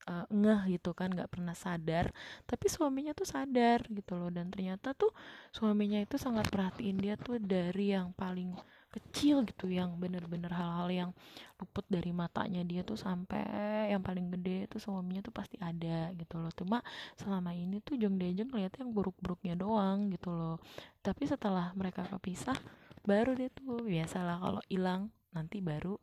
eh, ngeh gitu kan nggak pernah sadar. Tapi suaminya tuh sadar gitu loh. Dan ternyata tuh suaminya itu sangat perhatiin dia tuh dari yang paling kecil gitu yang bener-bener hal-hal yang luput dari matanya dia tuh sampai yang paling gede tuh suaminya tuh pasti ada gitu loh. Cuma selama ini tuh Jong Dae-jung yang buruk-buruknya doang gitu loh. Tapi setelah mereka kepisah baru dia tuh biasalah kalau hilang nanti baru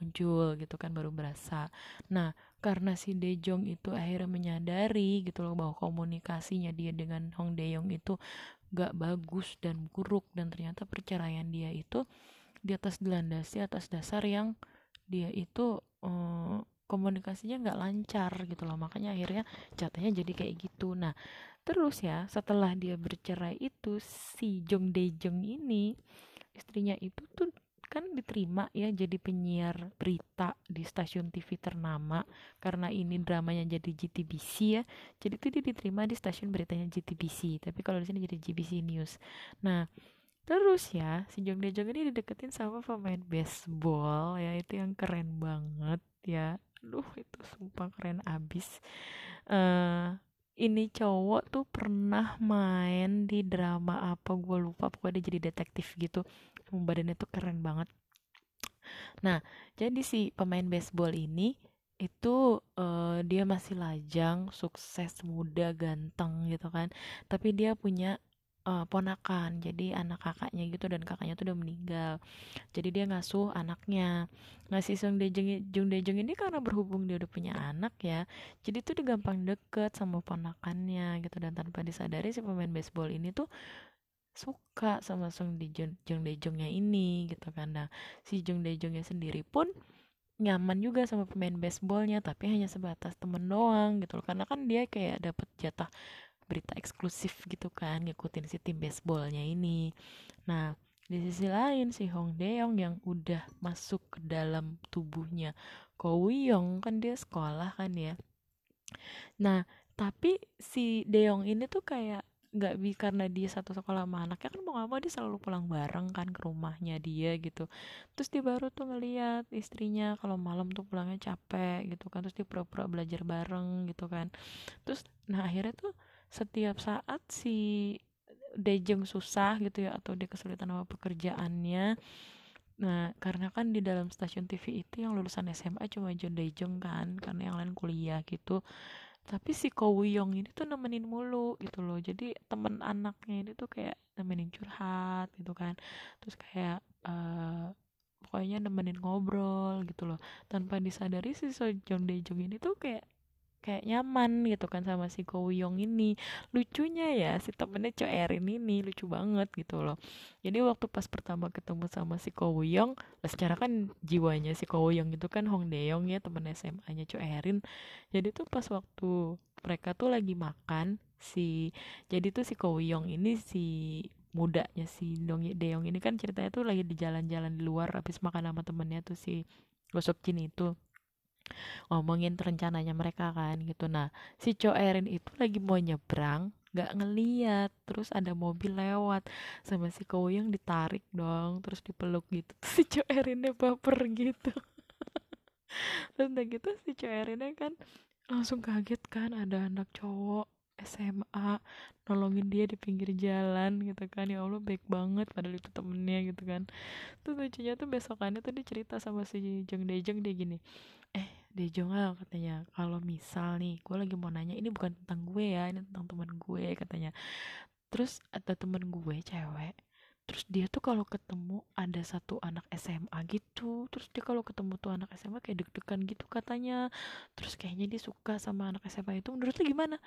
muncul gitu kan baru berasa. Nah karena si Daejong itu akhirnya menyadari gitu loh bahwa komunikasinya dia dengan Hong Daeyoung itu gak bagus dan buruk. Dan ternyata perceraian dia itu di atas dilandasi atas dasar yang dia itu eh, komunikasinya nggak lancar gitu loh. Makanya akhirnya jatuhnya jadi kayak gitu. Nah terus ya setelah dia bercerai itu si Jong Dae-jung ini istrinya itu tuh kan diterima ya jadi penyiar berita di stasiun TV ternama karena ini dramanya jadi GTBC ya. Jadi tuh dia diterima di stasiun beritanya GTBC tapi kalau di sini jadi GBC News. Nah terus ya si Jong Dae Jung ini dideketin sama pemain baseball ya itu yang keren banget ya. Aduh itu sumpah keren abis. Eh ini cowok tuh pernah main di drama apa gue lupa pokoknya dia jadi detektif gitu badannya tuh keren banget. Nah jadi si pemain baseball ini itu eh, dia masih lajang sukses muda ganteng gitu kan. Tapi dia punya eh, ponakan. Jadi anak kakaknya gitu dan kakaknya tuh udah meninggal. Jadi dia ngasuh anaknya. Ngasih Sung Dae-jung Jung Dae-jung ini karena berhubung dia udah punya anak ya jadi tuh dia gampang deket sama ponakannya gitu. Dan tanpa disadari si pemain baseball ini tuh suka sama Sung Dae-jung Jung Dae-jungnya ini gitu kan. Nah si Jung Dae-jungnya sendiri pun nyaman juga sama pemain baseballnya tapi hanya sebatas temen doang gitu loh. Karena kan dia kayak dapet jatah berita eksklusif gitu kan ngikutin si tim baseballnya ini. Nah di sisi lain si Hong Daeyoung yang udah masuk ke dalam tubuhnya Ko Woo-young kan dia sekolah kan ya. Nah tapi si Daeyoung ini tuh kayak nggak bi karena dia satu sekolah sama anaknya kan mau nggak mau dia selalu pulang bareng kan ke rumahnya dia gitu. Terus dia baru tuh ngeliat istrinya kalau malam tuh pulangnya capek gitu kan terus dia pura-pura belajar bareng gitu kan. Terus nah akhirnya tuh setiap saat si Dejeng susah gitu ya atau dia kesulitan sama pekerjaannya nah karena kan di dalam stasiun TV itu yang lulusan SMA cuma John Dejeng kan karena yang lain kuliah gitu tapi si Ko Woo-young ini tuh nemenin mulu gitu loh. Jadi temen anaknya ini tuh kayak nemenin curhat gitu kan. Terus kayak eh pokoknya nemenin ngobrol gitu loh. Tanpa disadari si Sojong Dejong ini tuh kayak kayak nyaman gitu kan sama si Woo-young ini. Lucunya ya si temennya Cho Erin ini lucu banget gitu loh. Jadi waktu pas pertama ketemu sama si Woo-young lah secara kan jiwanya si Woo-young itu kan Hong Dae-young ya temen SMA-nya Cho Erin. Jadi tuh pas waktu mereka tuh lagi makan si jadi tuh si Woo-young ini si mudanya si Dong Daeyoung ini kan ceritanya tuh lagi di jalan-jalan di luar habis makan sama temennya tuh si Gosok Jin itu ngomongin rencananya mereka kan gitu. Nah si Cho Erin itu lagi mau nyebrang nggak ngeliat. Terus ada mobil lewat sama si Koyong ditarik dong terus dipeluk gitu. Terus si Cho Erinnya baper gitu. Terus udah gitu si Cho Erinnya kan langsung kaget kan ada anak cowok SMA nolongin dia di pinggir jalan gitu kan. Ya Allah baik banget padahal itu temennya gitu kan. Tuh lucunya tuh besokannya tuh dia cerita sama si Jeng Dejeng dia gini eh Dejong ah katanya kalau misal nih gue lagi mau nanya ini bukan tentang gue ya ini tentang teman gue katanya. Terus ada temen gue cewek terus dia tuh kalau ketemu ada satu anak SMA gitu terus dia kalau ketemu tuh anak SMA kayak deg-degan gitu katanya. Terus kayaknya dia suka sama anak SMA itu. Menurut lu gimana?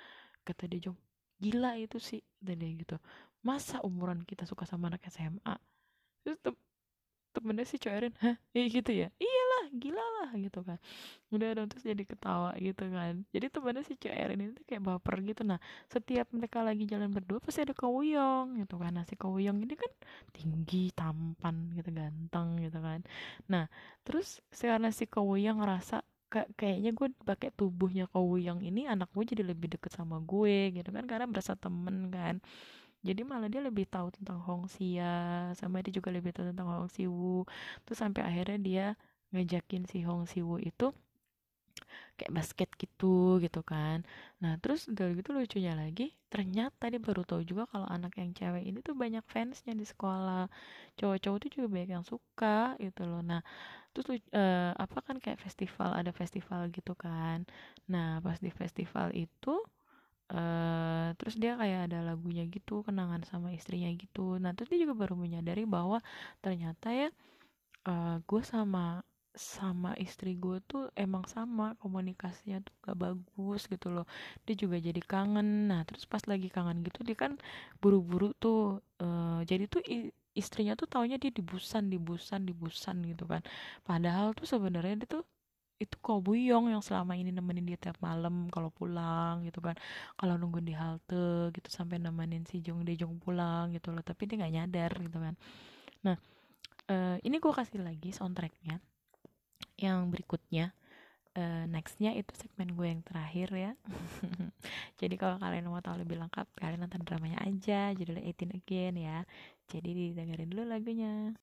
Kata dia Jong gila itu sih kata dia gitu. Masa umuran kita suka sama anak SMA terus tem temennya si Coerin hah? Iya gitu ya. Iyalah gila lah gitu kan. Udah dong terus jadi ketawa gitu kan. Jadi temennya si Coerin itu kayak baper gitu. Nah setiap mereka lagi jalan berdua pasti ada Kowuyong gitu kan. Nah si Kowuyong ini kan tinggi tampan gitu ganteng gitu kan. Nah terus karena si Kowuyong ngerasa kayak kayaknya gue pakai tubuhnya Kowuyong ini anak gue jadi lebih deket sama gue gitu kan karena berasa temen kan. Jadi malah dia lebih tahu tentang Hong Xia sama dia juga lebih tahu tentang Hong Siwoo terus sampai akhirnya dia ngajakin si Hong Siwoo itu kayak basket gitu gitu kan. Nah terus udah gitu lucunya lagi ternyata dia baru tahu juga kalau anak yang cewek ini tuh banyak fansnya di sekolah. Cowok-cowok tuh juga banyak yang suka gitu loh. Nah terus eh, apa kan kayak festival ada festival gitu kan. Nah pas di festival itu eh terus dia kayak ada lagunya gitu kenangan sama istrinya gitu. Nah terus dia juga baru menyadari bahwa ternyata ya eh gue sama sama istri gue tuh emang sama komunikasinya tuh gak bagus gitu loh. Dia juga jadi kangen. Nah terus pas lagi kangen gitu dia kan buru-buru tuh eh, jadi tuh istrinya tuh taunya dia di Busan di Busan di Busan gitu kan. Padahal tuh sebenarnya dia tuh itu Kobuyong yang selama ini nemenin dia tiap malam kalau pulang gitu kan. Kalau nungguin di halte gitu sampai nemenin si Jong Dejong pulang gitu loh. Tapi dia nggak nyadar gitu kan. Nah eh, ini gue kasih lagi soundtracknya yang berikutnya. Eh, nextnya itu segmen gue yang terakhir ya. Jadi kalau kalian mau tahu lebih lengkap kalian nonton dramanya aja judulnya 18 Again ya. Jadi didengerin dulu lagunya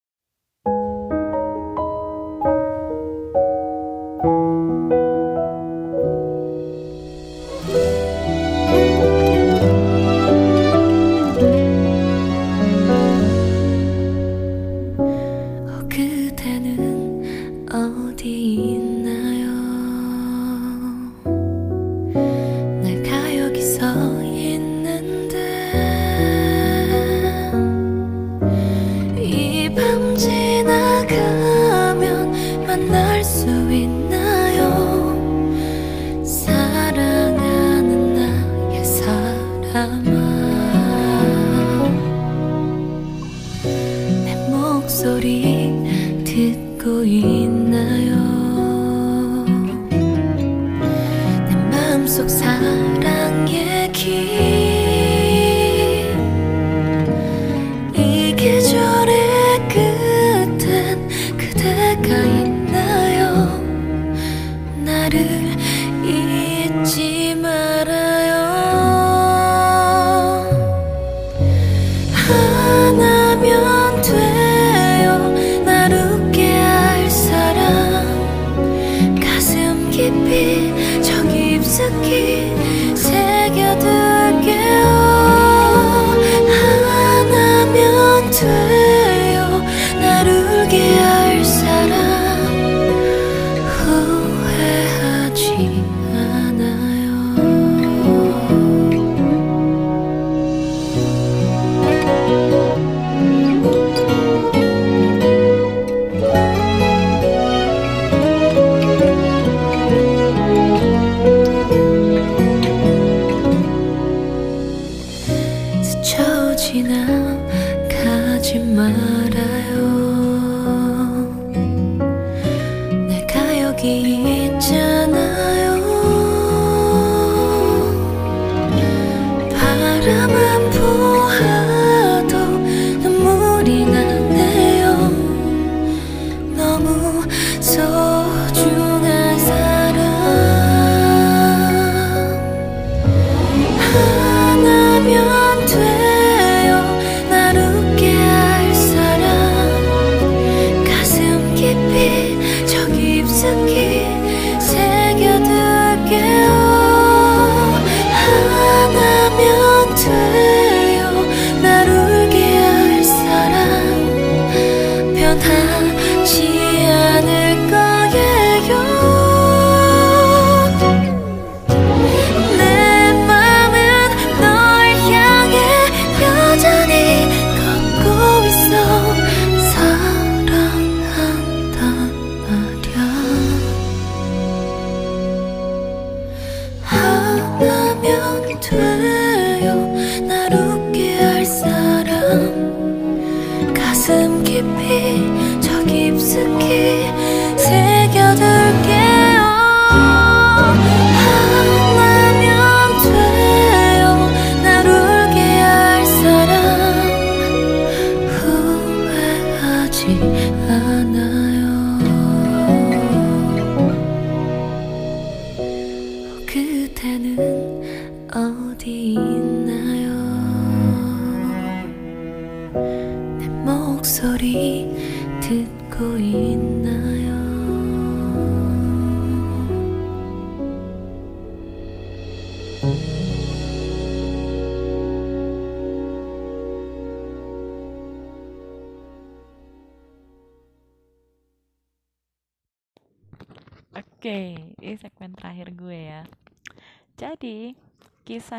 마음속 사랑 얘기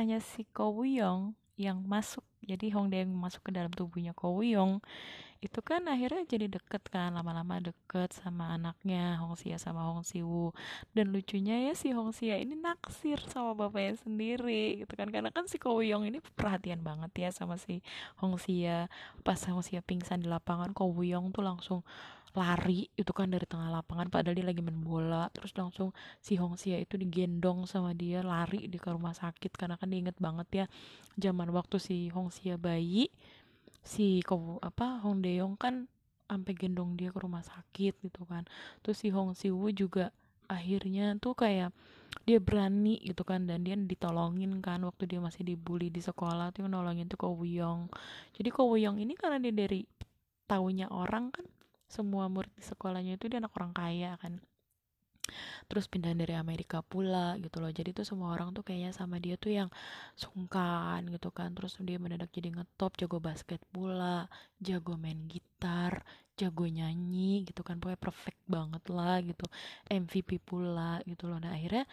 kisahnya si Ko Woo-young yang masuk, jadi Hongdae yang masuk ke dalam tubuhnya Ko Woo-young itu kan akhirnya jadi deket kan, lama-lama deket sama anaknya Hong Sia sama Hong Si-woo. Dan lucunya ya si Hong Sia ini naksir sama bapaknya sendiri gitu kan, karena kan si Ko Woo-young ini perhatian banget ya sama si Hong Sia. Pas Hong Sia pingsan di lapangan, Ko Woo-young tuh langsung lari itu kan dari tengah lapangan padahal dia lagi main bola terus langsung si Hong Sia itu digendong sama dia lari di ke rumah sakit karena kan diinget banget ya zaman waktu si Hong Sia bayi si Ko apa Hong Dae-yong kan sampai gendong dia ke rumah sakit gitu kan. Terus si Hong Si Woo juga akhirnya tuh kayak dia berani gitu kan dan dia ditolongin kan waktu dia masih dibully di sekolah tuh nolongin tuh Ko Woo-young jadi Ko Woo-young ini karena dia dari taunya orang kan semua murid di sekolahnya itu dia anak orang kaya kan. Terus pindah dari Amerika pula gitu loh. Jadi tuh semua orang tuh kayaknya sama dia tuh yang sungkan gitu kan. Terus dia mendadak jadi ngetop jago basket pula jago main gitar jago nyanyi gitu kan. Pokoknya perfect banget lah gitu. MVP pula gitu loh. Nah akhirnya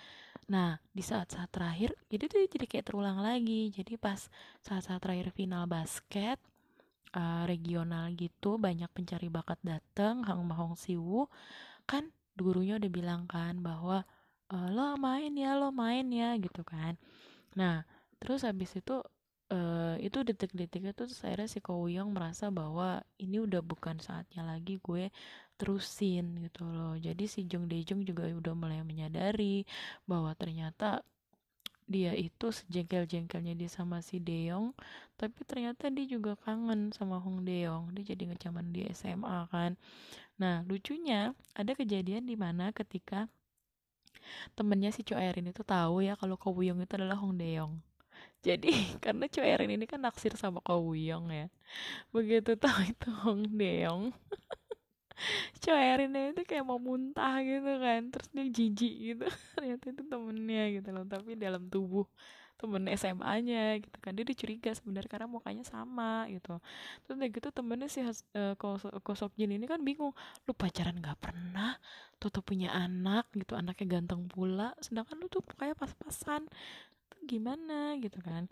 nah di saat-saat terakhir jadi tuh jadi kayak terulang lagi. Jadi pas saat-saat terakhir final basket uh, regional gitu banyak pencari bakat dateng Hang Mahong Siwu. Kan gurunya udah bilang kan bahwa "Eh, lo main ya lo main ya gitu kan. Nah terus habis itu eh, itu detik-detiknya tuh terus akhirnya si Ko Woo-young merasa bahwa ini udah bukan saatnya lagi gue terusin gitu loh. Jadi si Jung Dae Jung juga udah mulai menyadari bahwa ternyata dia itu sejengkel-jengkelnya dia sama si Deong tapi ternyata dia juga kangen sama Hong Deong. Dia jadi ngecaman di SMA kan. Nah lucunya ada kejadian di mana ketika temennya si Cho Erin itu tahu ya kalau Ko Woo-young itu adalah Hong Deong. Jadi karena Cho Erin ini kan naksir sama Ko Woo-young ya. Begitu tahu itu Hong Deong Cho Erin itu kayak mau muntah gitu kan terus dia jijik gitu. Ternyata itu temennya gitu loh tapi dalam tubuh temen SMA-nya gitu kan. Dia udah curiga sebenarnya karena mukanya sama gitu. Terus udah gitu temennya si Has- eh, Ko, Ko Sok Jin ini kan bingung lu pacaran gak pernah? Toto punya anak gitu anaknya ganteng pula sedangkan lu tuh kayak pas-pasan. Tuh gimana gitu kan.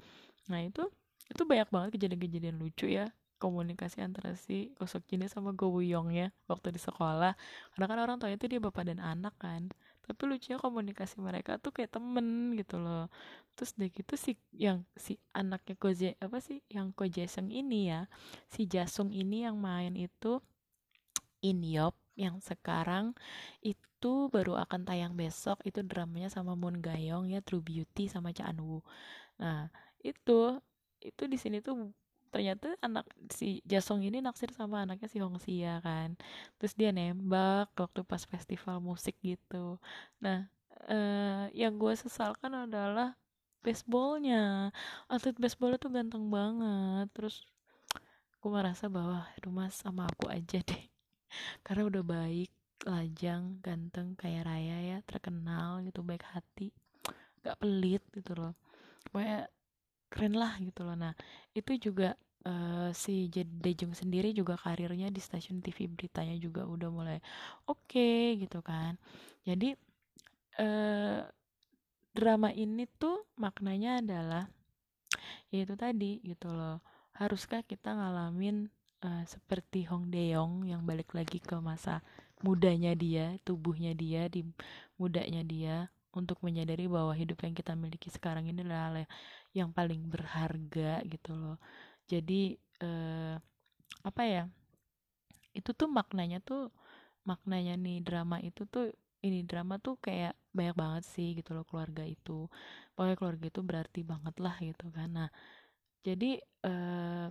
Nah itu itu banyak banget kejadian-kejadian lucu ya komunikasi antara si Kosok Jin sama Go Woo-young ya waktu di sekolah. Karena kan orang tuanya itu dia bapak dan anak kan. Tapi lucunya komunikasi mereka tuh kayak temen gitu loh. Terus deh gitu si yang si anaknya Koje apa sih yang Ko Jaesung ini ya si Jasung ini yang main itu In Yop yang sekarang itu baru akan tayang besok. Itu dramanya sama Moon Gayong ya True Beauty sama Cha Eun Woo nah itu itu di sini tuh ternyata anak si Jasong ini naksir sama anaknya si Hong Sia kan. Terus dia nembak waktu pas festival musik gitu. Nah eh, yang gue sesalkan adalah baseballnya. Atlet baseball tuh ganteng banget. Terus gue merasa bahwa mas sama aku aja deh. Karena udah baik lajang ganteng kayak Raya ya terkenal gitu baik hati gak pelit gitu loh. Pokoknya keren lah gitu loh. Nah itu juga eh, si Dejung sendiri juga karirnya di stasiun TV beritanya juga udah mulai oke gitu kan. Jadi eh, drama ini tuh maknanya adalah yaitu tadi gitu loh. Haruskah kita ngalamin eh, seperti Hong Dae-yong yang balik lagi ke masa mudanya dia tubuhnya dia di mudanya dia untuk menyadari bahwa hidup yang kita miliki sekarang ini adalah yang paling berharga gitu loh jadi eh, apa ya itu tuh maknanya tuh maknanya nih drama itu tuh ini drama tuh kayak banyak banget sih gitu loh keluarga itu. Pokoknya keluarga itu berarti banget lah gitu kan. Nah jadi eh,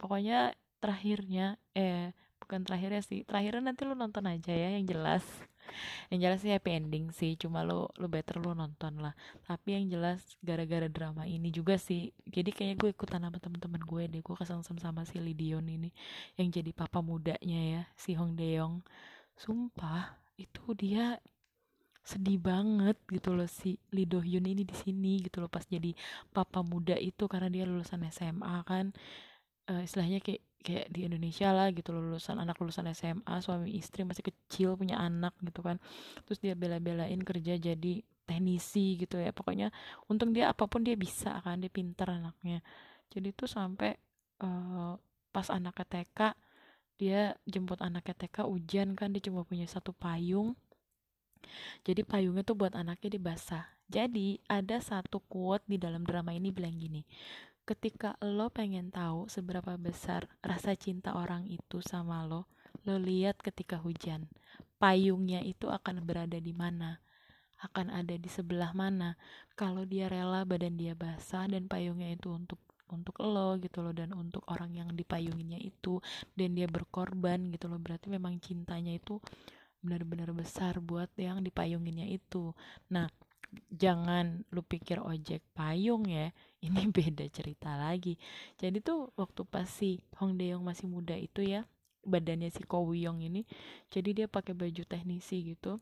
pokoknya terakhirnya eh bukan terakhirnya sih terakhirnya nanti lu nonton aja ya yang jelas yang jelas sih happy ending sih cuma lu lu better lu nonton lah. Tapi yang jelas gara-gara drama ini juga sih jadi kayaknya gue ikutan sama temen-temen gue deh gue kesengsem sama si Lee Dion ini yang jadi papa mudanya ya si Hong Dae-yong. Sumpah itu dia sedih banget gitu loh si Lee Do Hyun ini di sini gitu loh pas jadi papa muda itu karena dia lulusan SMA kan. Eh, istilahnya kayak kayak di Indonesia lah gitu lulusan anak lulusan SMA suami istri masih kecil punya anak gitu kan. Terus dia bela-belain kerja jadi teknisi gitu ya. Pokoknya untung dia apa pun dia bisa kan dia pintar anaknya. Jadi tuh sampai eh, pas anaknya TK dia jemput anaknya TK hujan kan dia cuma punya satu payung. Jadi payungnya tuh buat anaknya dibasah. Jadi ada satu quote di dalam drama ini bilang gini ketika lo pengen tahu seberapa besar rasa cinta orang itu sama lo lo lihat ketika hujan. Payungnya itu akan berada di mana? Akan ada di sebelah mana? Kalau dia rela badan dia basah dan payungnya itu untuk untuk lo gitu loh dan untuk orang yang dipayunginnya itu dan dia berkorban gitu loh berarti memang cintanya itu benar-benar besar buat yang dipayunginnya itu. Nah jangan lu pikir ojek payung ya ini beda cerita lagi. Jadi tuh waktu pas si Hong Dae-yong masih muda itu ya badannya si Ko Woo-young ini jadi dia pakai baju teknisi gitu.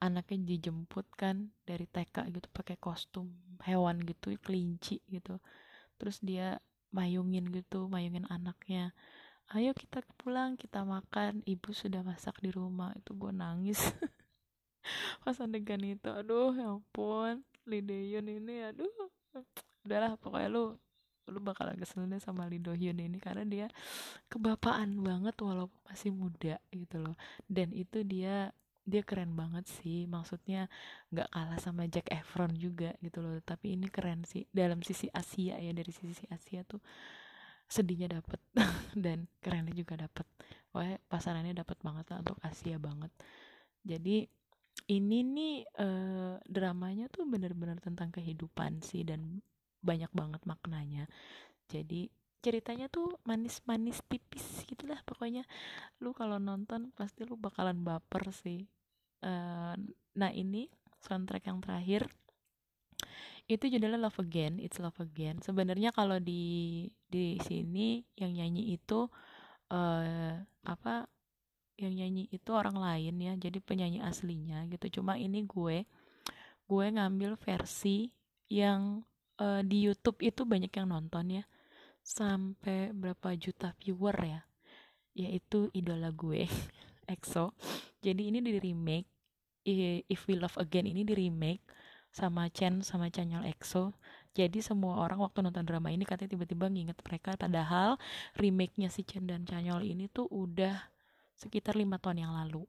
Anaknya dijemput kan dari TK gitu pakai kostum hewan gitu kelinci gitu. Terus dia mayungin gitu mayungin anaknya. Ayo kita pulang kita makan ibu sudah masak di rumah. Itu gue nangis pas adegan itu aduh ya ampun. Ini aduh. Udahlah pokoknya lu lu bakalan kesel sama Lee Do Hyun ini karena dia kebapaan banget walaupun masih muda gitu loh. Dan itu dia dia keren banget sih. Maksudnya nggak kalah sama Jack Efron juga gitu loh. Tapi ini keren sih. Dalam sisi Asia ya dari sisi Asia tuh sedihnya dapet. Dan kerennya juga dapet. Pokoknya pasarannya dapet banget lah untuk Asia banget. Jadi ini nih eh, dramanya tuh bener-bener tentang kehidupan sih dan banyak banget maknanya. Jadi ceritanya tuh manis-manis tipis gitulah pokoknya. Lu kalau nonton pasti lu bakalan baper sih. Eh, nah ini soundtrack yang terakhir. Itu judulnya Love Again It's Love Again. Sebenarnya kalau di di sini yang nyanyi itu eh apa yang nyanyi itu orang lain ya jadi penyanyi aslinya gitu. Cuma ini gue gue ngambil versi yang eh, di YouTube itu banyak yang nonton ya. Sampai berapa juta viewer ya. Yaitu idola gue EXO. Jadi ini di remake If We Love Again ini di remake sama Chen sama Chanyeol EXO. Jadi semua orang waktu nonton drama ini katanya tiba-tiba nginget mereka padahal remake-nya si Chen dan Chanyol ini tuh udah sekitar lima tahun yang lalu.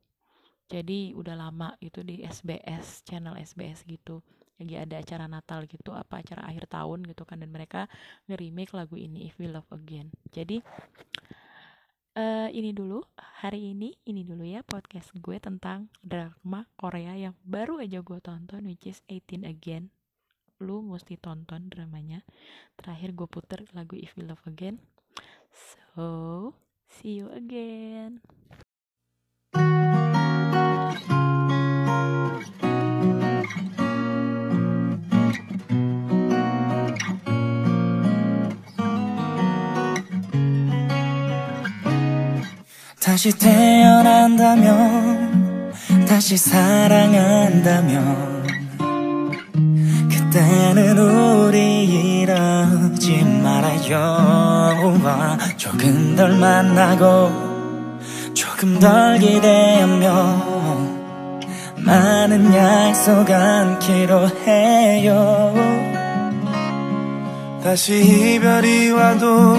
Jadi udah lama gitu di SBS channel SBS gitu. Lagi ada acara Natal gitu apa acara akhir tahun gitu kan. Dan mereka nge-remake lagu ini If We Love Again. Jadi eh ini dulu hari ini ini dulu ya podcast gue tentang drama Korea yang baru aja gue tonton which is 18 Again. Lu mesti tonton dramanya. Terakhir gue puter lagu If We Love Again. So see you again. 다시 태어난다면 다시 사랑한다면 그때는 우리 이 러지 말아요. 조금 덜 만나고 조금 덜 기대하며 많은 약속 않기로 해요. 다시 이별이 와도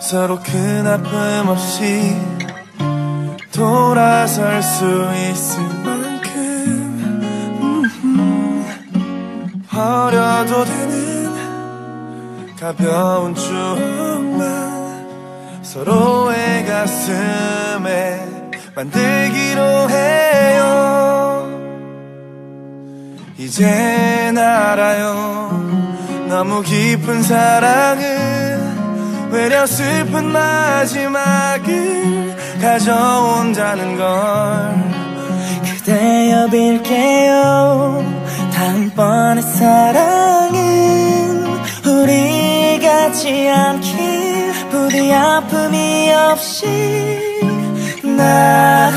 서로 큰 아픔 없이 돌아설 수 있을 만큼 음, 버려도 되는 가벼운 추억만 서로의 가슴에 만들기로 해요. 이젠 알아요. 너무 깊은 사랑은 외려 슬픈 마지막을 가져온다는 걸 그대여 빌게요. 다음번의 사랑은 같지 않길 부디 아픔이 없이 나